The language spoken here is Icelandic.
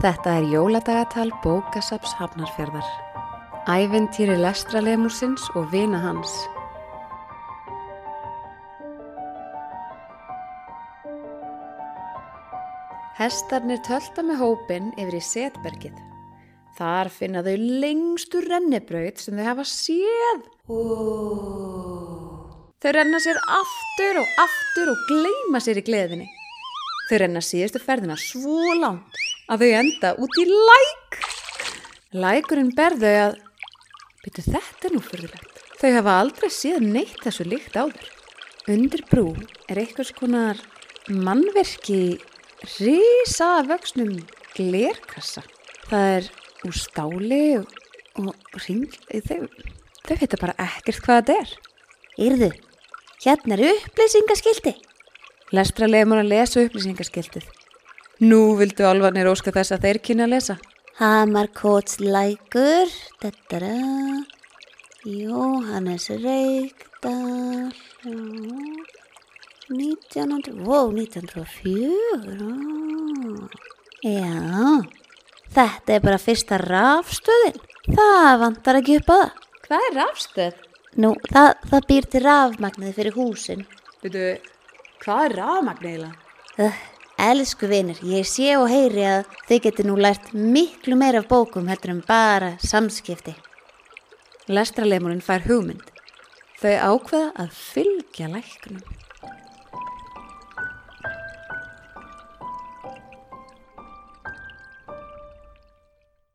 Þetta er jóladagatal bókasaps Hafnarfjörðar. Æventýri lestralemusins og vina hans. Hestarnir tölta með hópin yfir í setbergið. Þar finna þau lengstu rennibraut sem þau hafa séð. Þau renna sér aftur og aftur og gleima sér í gleðinni. Þau renna síðustu ferðina svo langt að þau enda út í læk. Lækurinn berðu að, byrju þetta er nú fyrirlegt. Þau hafa aldrei séð neitt þessu líkt áður. Undir brú er einhvers konar mannverki risa vöxnum glerkassa. Það er úr stáli og, og ring, þau, þau veit bara ekkert hvað þetta er. Yrðu, hérna er upplýsingaskildi. Lestra lemur að lesa upplýsingaskiltið. Nú vildu alvanir óska þess að þeir kynna að lesa. Hamarkótslækur, þetta Jóhannes Reykdal, já, 1900, wow, 1904, já, þetta er bara fyrsta rafstöðin, það vantar ekki upp á það. Hvað er rafstöð? Nú, það, það býr til rafmagnið fyrir húsin. Veitu, hvað er rafmagniðla? Uh, elsku vinir, ég sé og heyri að þið getur nú lært miklu meira af bókum heldur en bara samskipti. Lestralemurinn fær hugmynd. Þau ákveða að fylgja læknum.